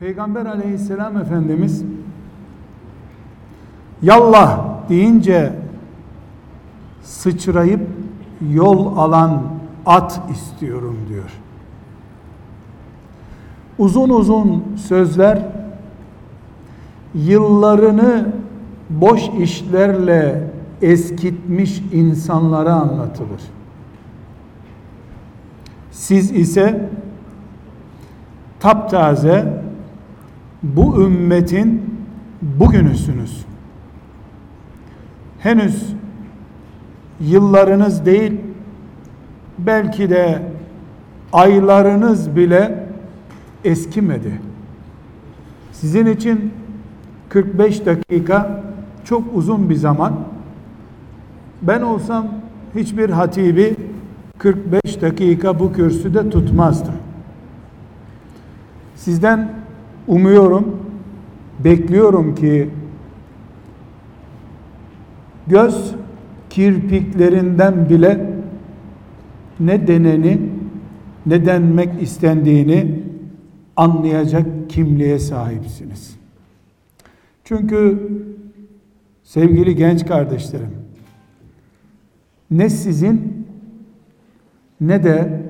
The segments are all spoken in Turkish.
Peygamber aleyhisselam Efendimiz yallah deyince sıçrayıp yol alan at istiyorum diyor. Uzun uzun sözler yıllarını boş işlerle eskitmiş insanlara anlatılır. Siz ise taptaze bu ümmetin bugünüsünüz. Henüz yıllarınız değil belki de aylarınız bile eskimedi. Sizin için 45 dakika çok uzun bir zaman. Ben olsam hiçbir hatibi 45 dakika bu kürsüde tutmazdım. Sizden umuyorum, bekliyorum ki göz kirpiklerinden bile ne deneni ne denmek istendiğini anlayacak kimliğe sahipsiniz. Çünkü sevgili genç kardeşlerim ne sizin ne de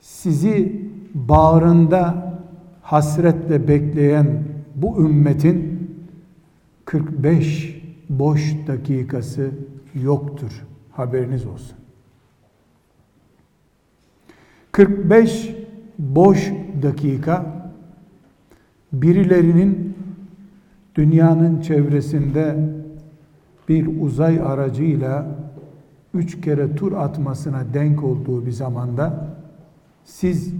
sizi bağrında hasretle bekleyen bu ümmetin 45 boş dakikası yoktur. Haberiniz olsun. 45 boş dakika birilerinin dünyanın çevresinde bir uzay aracıyla üç kere tur atmasına denk olduğu bir zamanda siz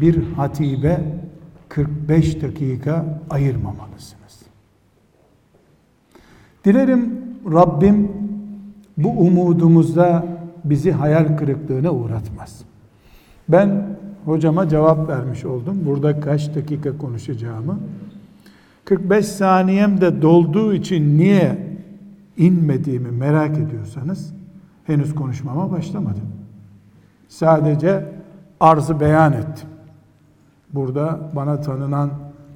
bir hatibe 45 dakika ayırmamalısınız. Dilerim Rabbim bu umudumuzda bizi hayal kırıklığına uğratmaz. Ben hocama cevap vermiş oldum. Burada kaç dakika konuşacağımı. 45 saniyem de dolduğu için niye inmediğimi merak ediyorsanız henüz konuşmama başlamadım. Sadece arzı beyan ettim. Burada bana tanınan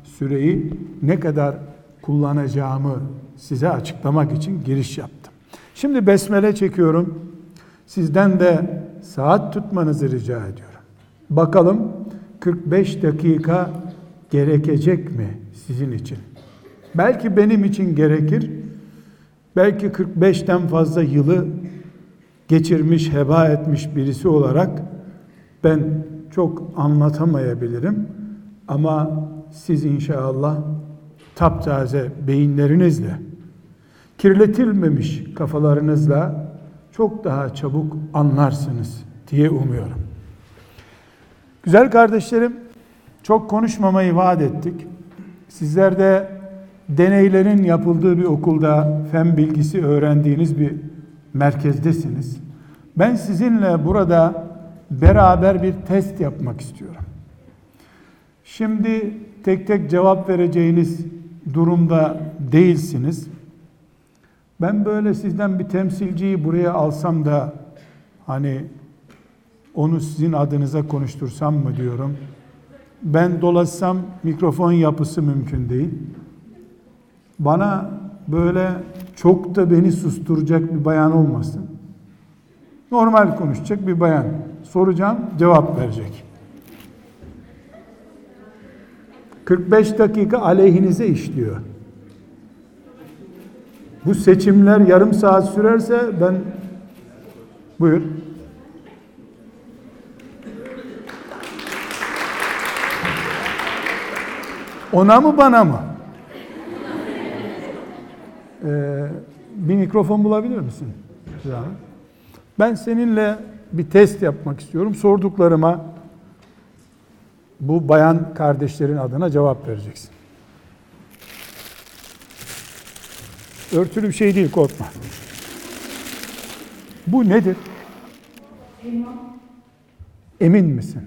süreyi ne kadar kullanacağımı size açıklamak için giriş yaptım. Şimdi besmele çekiyorum. Sizden de saat tutmanızı rica ediyorum. Bakalım 45 dakika gerekecek mi sizin için? Belki benim için gerekir. Belki 45'ten fazla yılı geçirmiş, heba etmiş birisi olarak ben çok anlatamayabilirim. Ama siz inşallah taptaze beyinlerinizle, kirletilmemiş kafalarınızla çok daha çabuk anlarsınız diye umuyorum. Güzel kardeşlerim, çok konuşmamayı vaat ettik. Sizler de deneylerin yapıldığı bir okulda fen bilgisi öğrendiğiniz bir merkezdesiniz. Ben sizinle burada beraber bir test yapmak istiyorum. Şimdi tek tek cevap vereceğiniz durumda değilsiniz. Ben böyle sizden bir temsilciyi buraya alsam da hani onu sizin adınıza konuştursam mı diyorum. Ben dolaşsam mikrofon yapısı mümkün değil. Bana böyle çok da beni susturacak bir bayan olmasın. Normal konuşacak bir bayan. Soracağım, cevap verecek. 45 dakika aleyhinize işliyor. Bu seçimler yarım saat sürerse ben buyur. Ona mı bana mı? Ee, bir mikrofon bulabilir misin? Ben seninle bir test yapmak istiyorum. Sorduklarıma bu bayan kardeşlerin adına cevap vereceksin. Örtülü bir şey değil korkma. Bu nedir? Emin misin?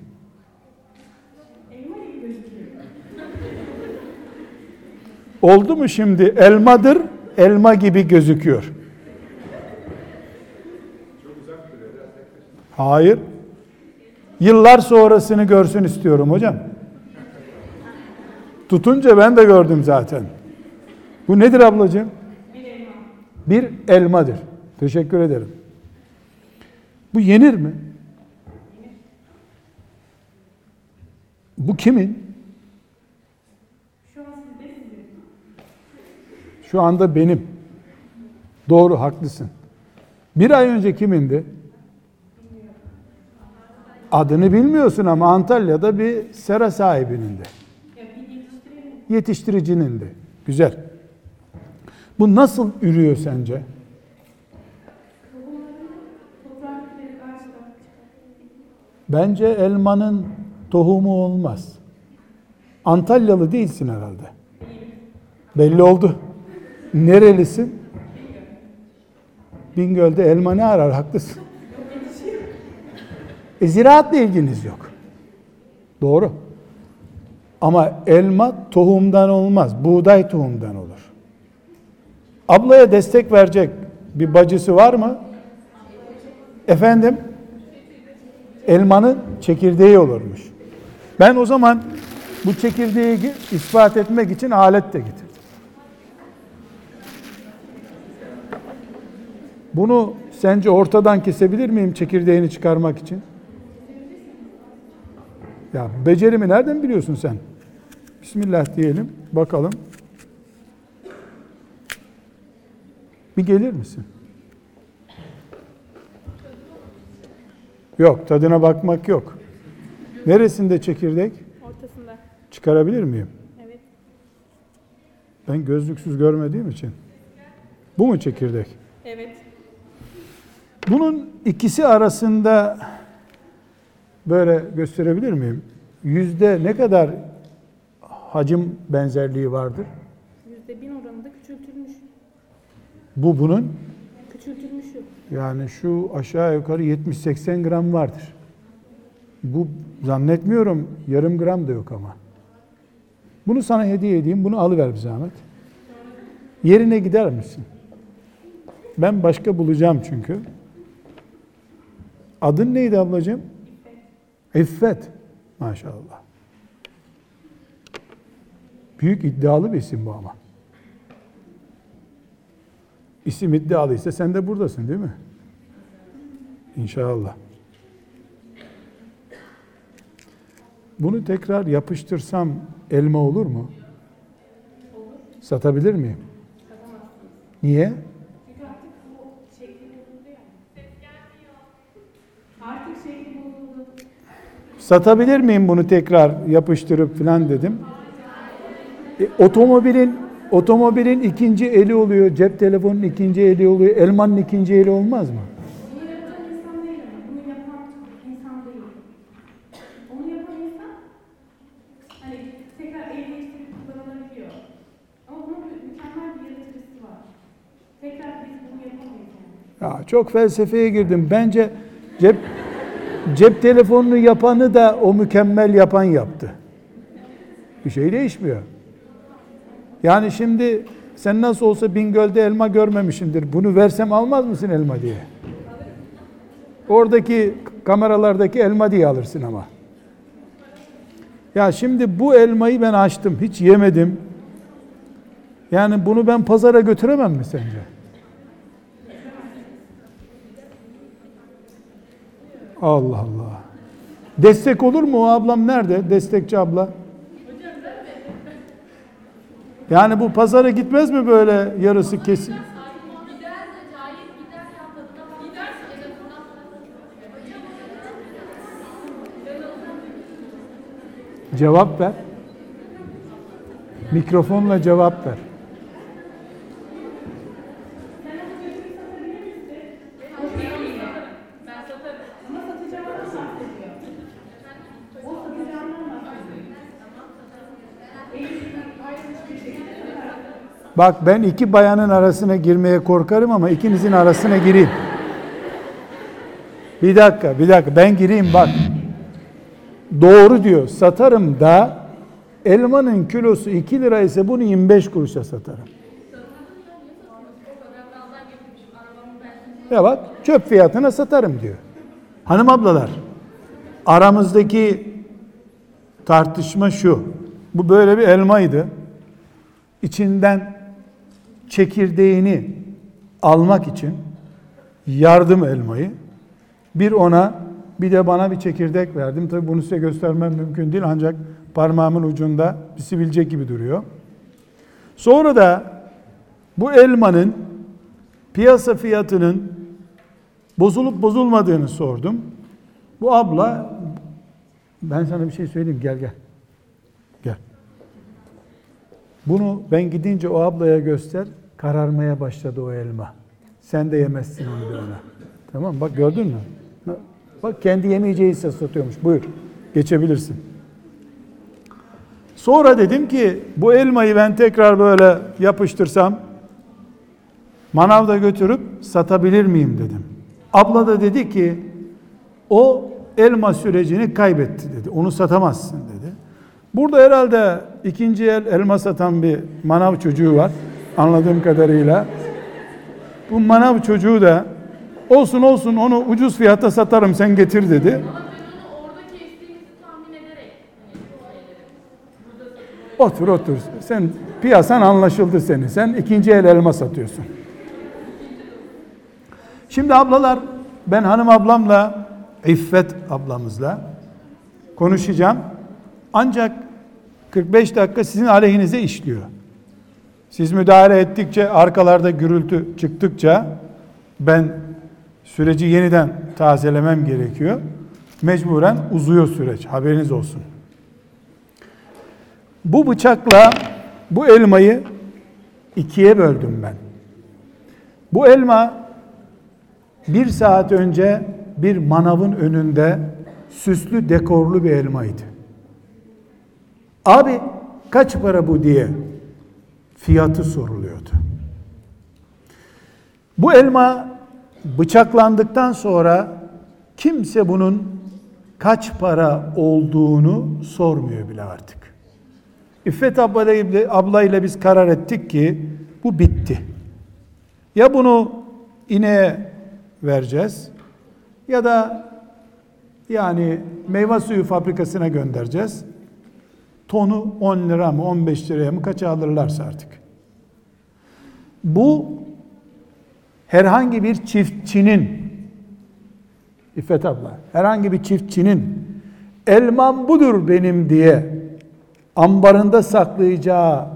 Oldu mu şimdi? Elmadır, elma gibi gözüküyor. Hayır. Yıllar sonrasını görsün istiyorum hocam. Tutunca ben de gördüm zaten. Bu nedir ablacığım? Bir elma. Bir elmadır. Teşekkür ederim. Bu yenir mi? Bu kimin? Şu anda benim. Doğru, haklısın. Bir ay önce kimindi? Adını bilmiyorsun ama Antalya'da bir sera sahibinin de. Yetiştiricinin de. Güzel. Bu nasıl ürüyor sence? Bence elmanın tohumu olmaz. Antalyalı değilsin herhalde. Belli oldu. Nerelisin? Bingöl'de elma ne arar? Haklısın. E, ziraatla ilginiz yok. Doğru. Ama elma tohumdan olmaz. Buğday tohumdan olur. Ablaya destek verecek bir bacısı var mı? Efendim? elmanın çekirdeği olurmuş. Ben o zaman bu çekirdeği ispat etmek için alet de getirdim. Bunu sence ortadan kesebilir miyim çekirdeğini çıkarmak için? Ya becerimi nereden biliyorsun sen? Bismillah diyelim. Bakalım. Bir gelir misin? Yok, tadına bakmak yok. Neresinde çekirdek? Ortasında. Çıkarabilir miyim? Evet. Ben gözlüksüz görmediğim için. Bu mu çekirdek? Evet. Bunun ikisi arasında böyle gösterebilir miyim? Yüzde ne kadar hacim benzerliği vardır? Yüzde bin oranında küçültülmüş. Bu bunun Küçültülmüşü. yani şu aşağı yukarı 70-80 gram vardır. Bu zannetmiyorum yarım gram da yok ama. Bunu sana hediye edeyim. Bunu alıver bir zahmet. Yerine gider misin? Ben başka bulacağım çünkü. Adın neydi ablacığım? İffet. Maşallah. Büyük iddialı bir isim bu ama. İsim iddialıysa sen de buradasın değil mi? İnşallah. Bunu tekrar yapıştırsam elma olur mu? Satabilir miyim? Niye? Çünkü artık bu şekli bozuldu ya. Artık şekli bozuldu. Satabilir miyim bunu tekrar yapıştırıp falan dedim. E, otomobilin otomobilin ikinci eli oluyor, cep telefonunun ikinci eli oluyor, elmanın ikinci eli olmaz mı? Hani. Ya çok felsefeye girdim. Bence cep cep telefonunu yapanı da o mükemmel yapan yaptı. Bir şey değişmiyor. Yani şimdi sen nasıl olsa Bingöl'de elma görmemişindir. Bunu versem almaz mısın elma diye? Oradaki kameralardaki elma diye alırsın ama. Ya şimdi bu elmayı ben açtım. Hiç yemedim. Yani bunu ben pazara götüremem mi sence? Allah Allah. Destek olur mu o ablam nerede? Destekçi abla. Yani bu pazara gitmez mi böyle yarısı kesin? Cevap ver. Mikrofonla cevap ver. Bak ben iki bayanın arasına girmeye korkarım ama ikinizin arasına gireyim. Bir dakika, bir dakika ben gireyim bak. Doğru diyor. Satarım da elmanın kilosu 2 lira ise bunu 25 kuruşa satarım. Ya bak çöp fiyatına satarım diyor. Hanım ablalar aramızdaki tartışma şu. Bu böyle bir elmaydı. İçinden çekirdeğini almak için yardım elmayı bir ona bir de bana bir çekirdek verdim. Tabi bunu size göstermem mümkün değil ancak parmağımın ucunda bir sivilce gibi duruyor. Sonra da bu elmanın piyasa fiyatının bozulup bozulmadığını sordum. Bu abla ben sana bir şey söyleyeyim gel. Gel. Bunu ben gidince o ablaya göster. Kararmaya başladı o elma. Sen de yemezsin onu da ona. Tamam bak gördün mü? Bak kendi yemeyeceği ise satıyormuş. Buyur. Geçebilirsin. Sonra dedim ki bu elmayı ben tekrar böyle yapıştırsam manavda götürüp satabilir miyim dedim. Abla da dedi ki o elma sürecini kaybetti dedi. Onu satamazsın dedi. Burada herhalde ikinci el elma satan bir manav çocuğu var. Anladığım kadarıyla. Bu manav çocuğu da olsun olsun onu ucuz fiyata satarım sen getir dedi. Otur otur. Sen piyasan anlaşıldı senin. Sen ikinci el elma satıyorsun. Şimdi ablalar ben hanım ablamla İffet ablamızla konuşacağım. Ancak 45 dakika sizin aleyhinize işliyor. Siz müdahale ettikçe arkalarda gürültü çıktıkça ben süreci yeniden tazelemem gerekiyor. Mecburen uzuyor süreç. Haberiniz olsun. Bu bıçakla bu elmayı ikiye böldüm ben. Bu elma bir saat önce bir manavın önünde süslü dekorlu bir elmaydı. Abi kaç para bu diye fiyatı soruluyordu. Bu elma bıçaklandıktan sonra kimse bunun kaç para olduğunu sormuyor bile artık. İffet ablayla, biz karar ettik ki bu bitti. Ya bunu ineğe vereceğiz ya da yani meyve suyu fabrikasına göndereceğiz. Tonu 10 lira mı 15 liraya mı kaça alırlarsa artık. Bu herhangi bir çiftçinin İffet abla herhangi bir çiftçinin elmam budur benim diye ambarında saklayacağı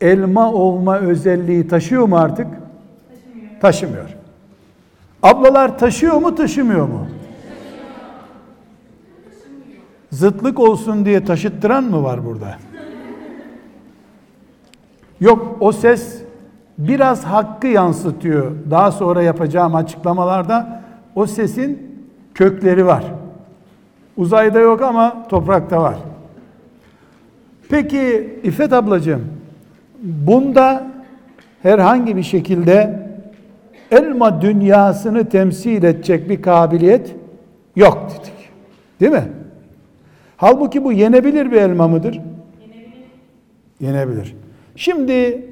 elma olma özelliği taşıyor mu artık? Taşımıyor. Taşımıyor. Ablalar taşıyor mu taşımıyor mu? Zıtlık olsun diye taşıttıran mı var burada? Yok o ses biraz hakkı yansıtıyor. Daha sonra yapacağım açıklamalarda o sesin kökleri var. Uzayda yok ama toprakta var. Peki İffet ablacığım bunda herhangi bir şekilde elma dünyasını temsil edecek bir kabiliyet yok dedik. Değil mi? Halbuki bu yenebilir bir elma mıdır? Yenebilir. Yenebilir. Şimdi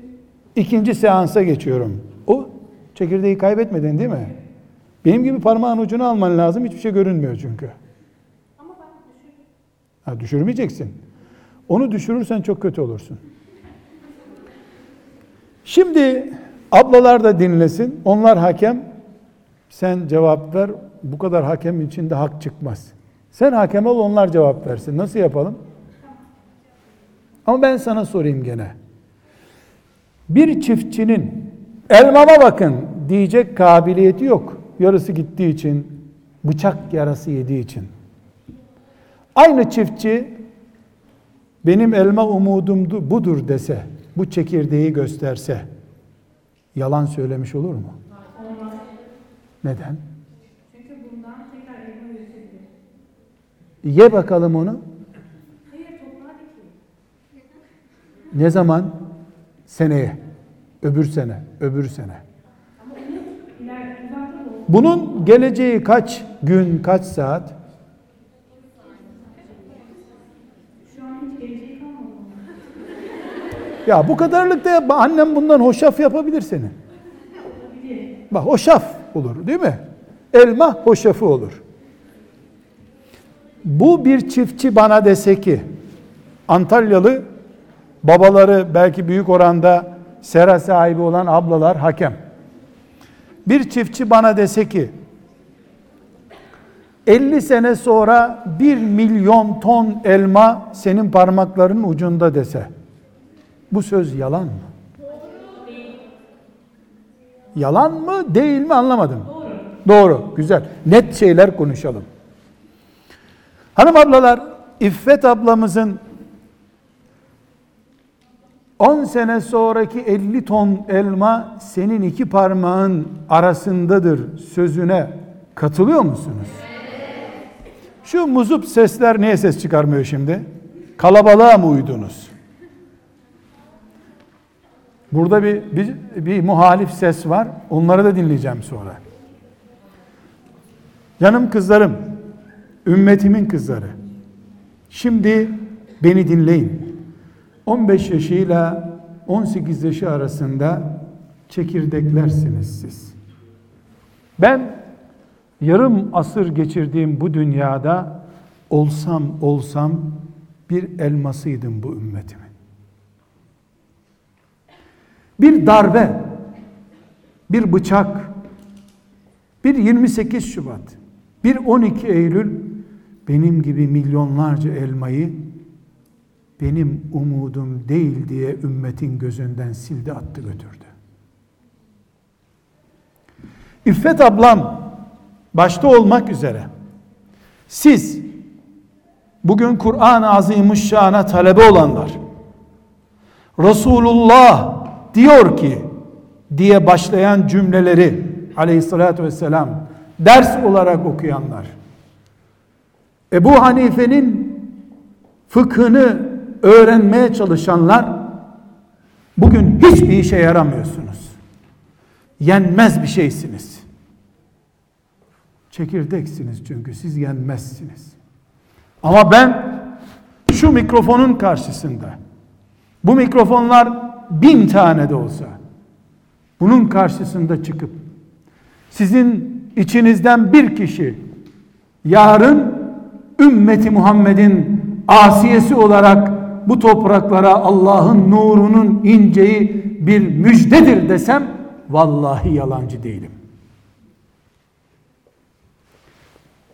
ikinci seansa geçiyorum. O çekirdeği kaybetmedin değil mi? Benim gibi parmağın ucunu alman lazım. Hiçbir şey görünmüyor çünkü. Ama bak düşün. Ha, düşürmeyeceksin. Onu düşürürsen çok kötü olursun. Şimdi ablalar da dinlesin. Onlar hakem. Sen cevap ver. Bu kadar hakem içinde hak çıkmaz. Sen hakem ol onlar cevap versin. Nasıl yapalım? Ama ben sana sorayım gene. Bir çiftçinin elmama bakın diyecek kabiliyeti yok. Yarısı gittiği için, bıçak yarası yediği için. Aynı çiftçi benim elma umudum budur dese, bu çekirdeği gösterse yalan söylemiş olur mu? Neden? Çünkü bundan tekrar elma üretebilir. Ye bakalım onu. Ne zaman? Seneye. Öbür sene, öbür sene. Bunun geleceği kaç gün, kaç saat? Ya bu kadarlık da yapma. Annem bundan hoşaf yapabilir seni. Bak hoşaf olur değil mi? Elma hoşafı olur. Bu bir çiftçi bana dese ki Antalyalı babaları belki büyük oranda sera sahibi olan ablalar hakem. Bir çiftçi bana dese ki 50 sene sonra 1 milyon ton elma senin parmakların ucunda dese bu söz yalan mı? Yalan mı değil mi anlamadım. Doğru. Güzel. Net şeyler konuşalım. Hanım ablalar, İffet ablamızın 10 sene sonraki 50 ton elma senin iki parmağın arasındadır sözüne katılıyor musunuz? Şu muzup sesler niye ses çıkarmıyor şimdi? Kalabalığa mı uydunuz? Burada bir, bir, bir muhalif ses var. Onları da dinleyeceğim sonra. Canım kızlarım, ümmetimin kızları. Şimdi beni dinleyin. 15 yaşıyla 18 yaşı arasında çekirdeklersiniz siz. Ben yarım asır geçirdiğim bu dünyada olsam olsam bir elmasıydım bu ümmetimin. Bir darbe, bir bıçak, bir 28 Şubat, bir 12 Eylül benim gibi milyonlarca elmayı benim umudum değil diye ümmetin gözünden sildi attı götürdü. İffet ablam başta olmak üzere siz bugün Kur'an-ı Azimüşşan'a talebe olanlar Resulullah diyor ki diye başlayan cümleleri aleyhissalatü vesselam ders olarak okuyanlar Ebu Hanife'nin fıkhını öğrenmeye çalışanlar bugün hiçbir işe yaramıyorsunuz. Yenmez bir şeysiniz. Çekirdeksiniz çünkü siz yenmezsiniz. Ama ben şu mikrofonun karşısında bu mikrofonlar bin tane de olsa bunun karşısında çıkıp sizin içinizden bir kişi yarın ümmeti Muhammed'in asiyesi olarak bu topraklara Allah'ın nurunun inceyi bir müjdedir desem vallahi yalancı değilim.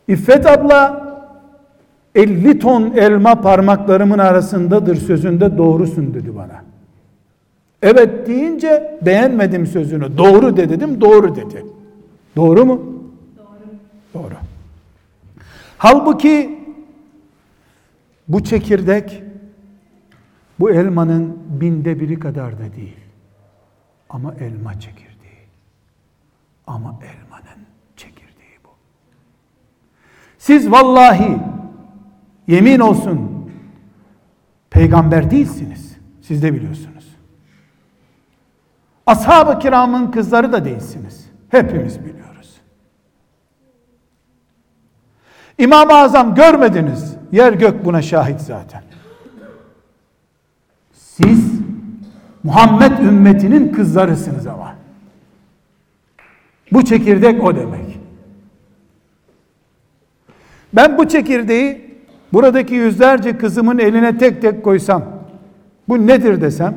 İffet abla 50 ton elma parmaklarımın arasındadır sözünde doğrusun dedi bana. Evet deyince beğenmedim sözünü. Doğru de dedim, doğru dedi. Doğru mu? Doğru. Doğru. Halbuki bu çekirdek bu elmanın binde biri kadar da değil. Ama elma çekirdeği. Ama elmanın çekirdeği bu. Siz vallahi yemin olsun peygamber değilsiniz. Siz de biliyorsunuz. Ashab-ı kiramın kızları da değilsiniz. Hepimiz biliyoruz. İmam-ı Azam görmediniz. Yer gök buna şahit zaten. Siz Muhammed ümmetinin kızlarısınız ama. Bu çekirdek o demek. Ben bu çekirdeği buradaki yüzlerce kızımın eline tek tek koysam, bu nedir desem,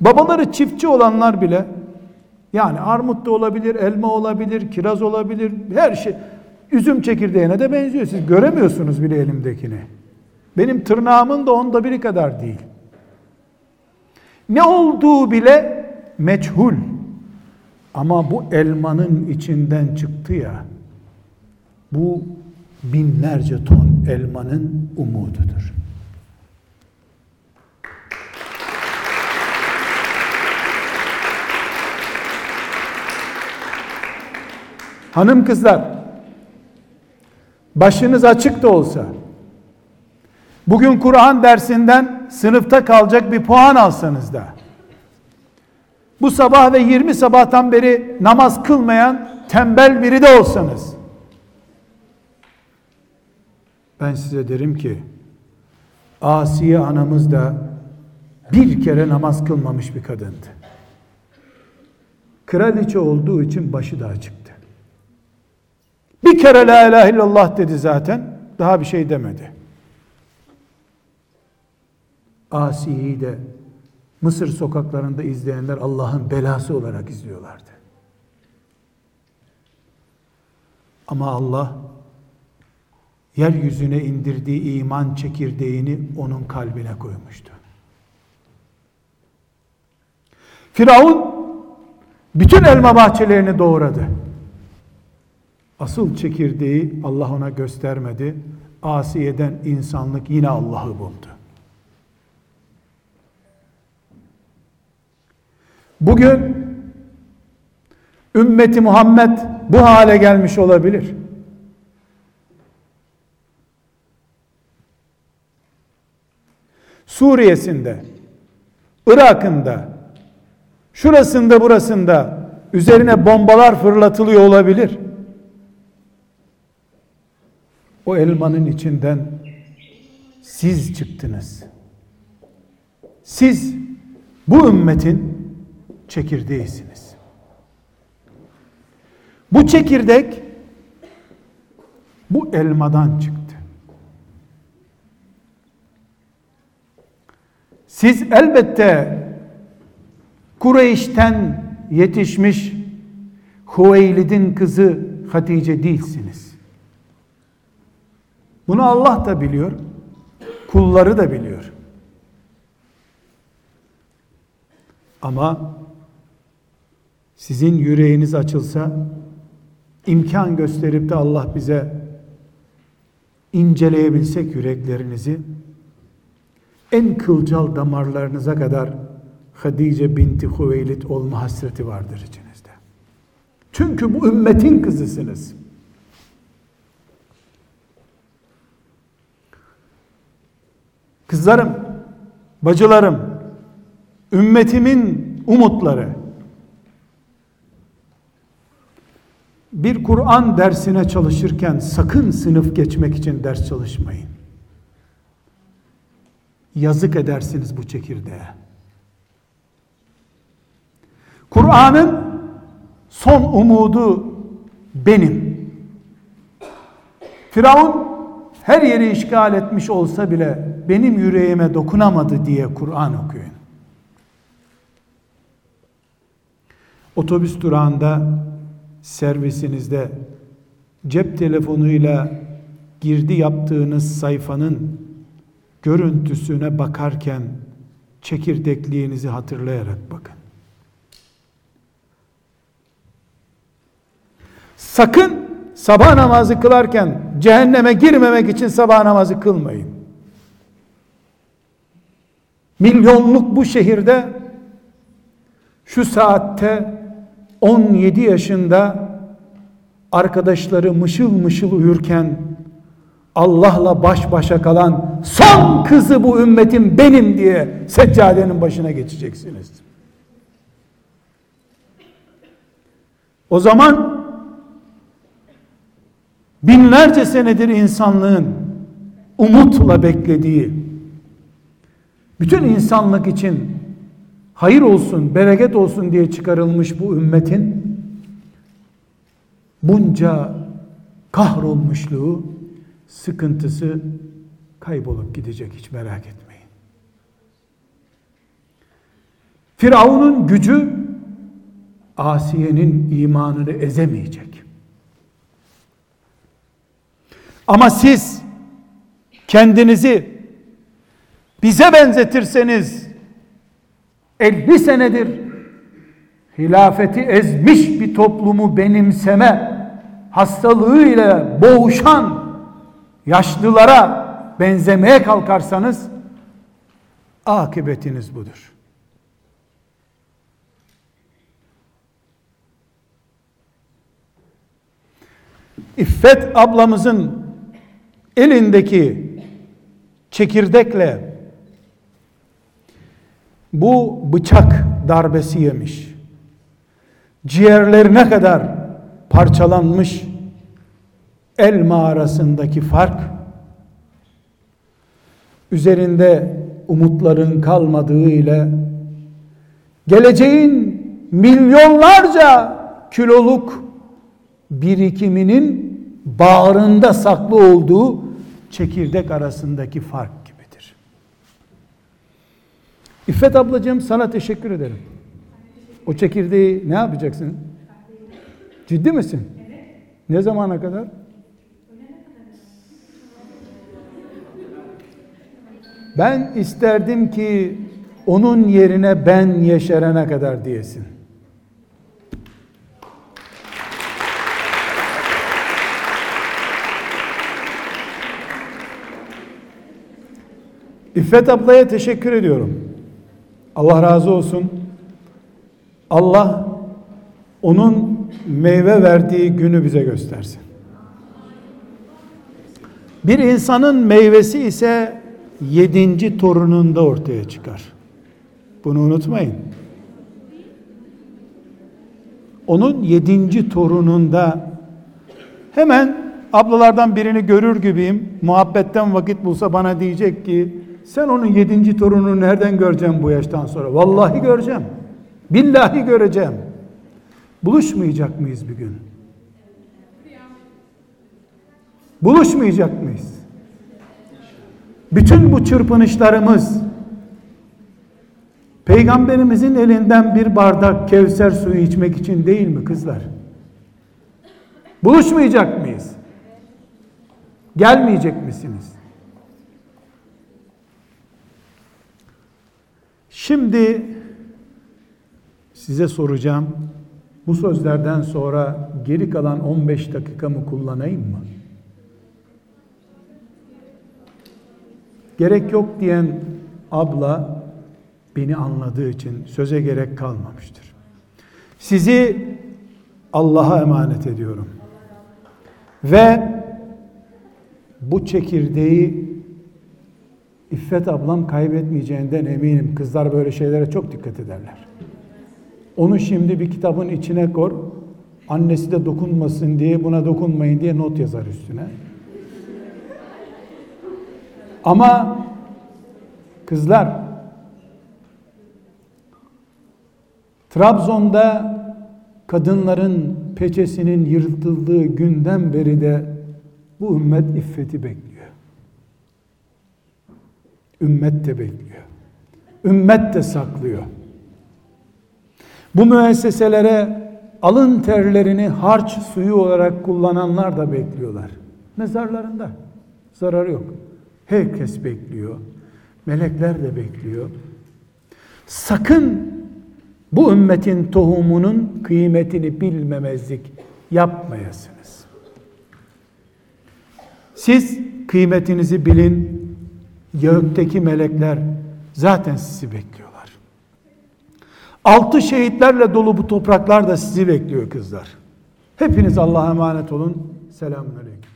babaları çiftçi olanlar bile, yani armut da olabilir, elma olabilir, kiraz olabilir, her şey, üzüm çekirdeğine de benziyor. Siz göremiyorsunuz bile elimdekini. Benim tırnağımın da onda biri kadar değil. Ne olduğu bile meçhul. Ama bu elmanın içinden çıktı ya, bu binlerce ton elmanın umududur. Hanım kızlar, başınız açık da olsa, bugün Kur'an dersinden sınıfta kalacak bir puan alsanız da, bu sabah ve 20 sabahtan beri namaz kılmayan tembel biri de olsanız, ben size derim ki, Asiye anamız da bir kere namaz kılmamış bir kadındı. Kraliçe olduğu için başı daha çıktı. Bir kere la ilahe illallah dedi zaten. Daha bir şey demedi. Asiye'yi de Mısır sokaklarında izleyenler Allah'ın belası olarak izliyorlardı. Ama Allah yeryüzüne indirdiği iman çekirdeğini onun kalbine koymuştu. Firavun bütün elma bahçelerini doğradı. Asıl çekirdeği Allah ona göstermedi. Asiye'den insanlık yine Allah'ı buldu. Bugün ümmeti Muhammed bu hale gelmiş olabilir. Suriye'sinde, Irak'ında, şurasında burasında üzerine bombalar fırlatılıyor olabilir. O elmanın içinden siz çıktınız. Siz bu ümmetin çekirdeğisiniz. Bu çekirdek bu elmadan çıktı. Siz elbette Kureyş'ten yetişmiş Hüveylid'in kızı Hatice değilsiniz. Bunu Allah da biliyor. Kulları da biliyor. Ama sizin yüreğiniz açılsa imkan gösterip de Allah bize inceleyebilsek yüreklerinizi en kılcal damarlarınıza kadar Hadice binti Hüveylid olma hasreti vardır içinizde. Çünkü bu ümmetin kızısınız. Kızlarım, bacılarım, ümmetimin umutları. Bir Kur'an dersine çalışırken sakın sınıf geçmek için ders çalışmayın. Yazık edersiniz bu çekirdeğe. Kur'an'ın son umudu benim. Firavun her yeri işgal etmiş olsa bile benim yüreğime dokunamadı diye Kur'an okuyun. Otobüs durağında servisinizde cep telefonuyla girdi yaptığınız sayfanın görüntüsüne bakarken çekirdekliğinizi hatırlayarak bakın. Sakın sabah namazı kılarken cehenneme girmemek için sabah namazı kılmayın. Milyonluk bu şehirde şu saatte 17 yaşında arkadaşları mışıl mışıl uyurken Allah'la baş başa kalan son kızı bu ümmetin benim diye seccadenin başına geçeceksiniz. O zaman binlerce senedir insanlığın umutla beklediği bütün insanlık için hayır olsun, bereket olsun diye çıkarılmış bu ümmetin bunca kahrolmuşluğu, sıkıntısı kaybolup gidecek hiç merak etmeyin. Firavun'un gücü Asiye'nin imanını ezemeyecek. Ama siz kendinizi bize benzetirseniz 50 senedir hilafeti ezmiş bir toplumu benimseme hastalığıyla boğuşan yaşlılara benzemeye kalkarsanız akıbetiniz budur. İffet ablamızın elindeki çekirdekle bu bıçak darbesi yemiş. Ciğerlerine kadar parçalanmış elma arasındaki fark üzerinde umutların kalmadığı ile geleceğin milyonlarca kiloluk birikiminin bağrında saklı olduğu çekirdek arasındaki fark. İffet ablacığım sana teşekkür ederim. O çekirdeği ne yapacaksın? Ciddi misin? Ne zamana kadar? Ben isterdim ki onun yerine ben yeşerene kadar diyesin. İffet ablaya teşekkür ediyorum. Allah razı olsun. Allah onun meyve verdiği günü bize göstersin. Bir insanın meyvesi ise yedinci torununda ortaya çıkar. Bunu unutmayın. Onun yedinci torununda hemen ablalardan birini görür gibiyim. Muhabbetten vakit bulsa bana diyecek ki sen onun yedinci torununu nereden göreceğim bu yaştan sonra? Vallahi göreceğim. Billahi göreceğim. Buluşmayacak mıyız bir gün? Buluşmayacak mıyız? Bütün bu çırpınışlarımız Peygamberimizin elinden bir bardak Kevser suyu içmek için değil mi kızlar? Buluşmayacak mıyız? Gelmeyecek misiniz? Şimdi size soracağım. Bu sözlerden sonra geri kalan 15 dakikamı kullanayım mı? Gerek yok diyen abla beni anladığı için söze gerek kalmamıştır. Sizi Allah'a emanet ediyorum. Ve bu çekirdeği İffet ablam kaybetmeyeceğinden eminim. Kızlar böyle şeylere çok dikkat ederler. Onu şimdi bir kitabın içine kor. Annesi de dokunmasın diye buna dokunmayın diye not yazar üstüne. Ama kızlar Trabzon'da kadınların peçesinin yırtıldığı günden beri de bu ümmet iffeti bekliyor. Ümmet de bekliyor. Ümmet de saklıyor. Bu müesseselere alın terlerini harç suyu olarak kullananlar da bekliyorlar. Mezarlarında zararı yok. Herkes bekliyor. Melekler de bekliyor. Sakın bu ümmetin tohumunun kıymetini bilmemezlik yapmayasınız. Siz kıymetinizi bilin. Gökteki melekler zaten sizi bekliyorlar. Altı şehitlerle dolu bu topraklar da sizi bekliyor kızlar. Hepiniz Allah'a emanet olun. Selamun Aleyküm.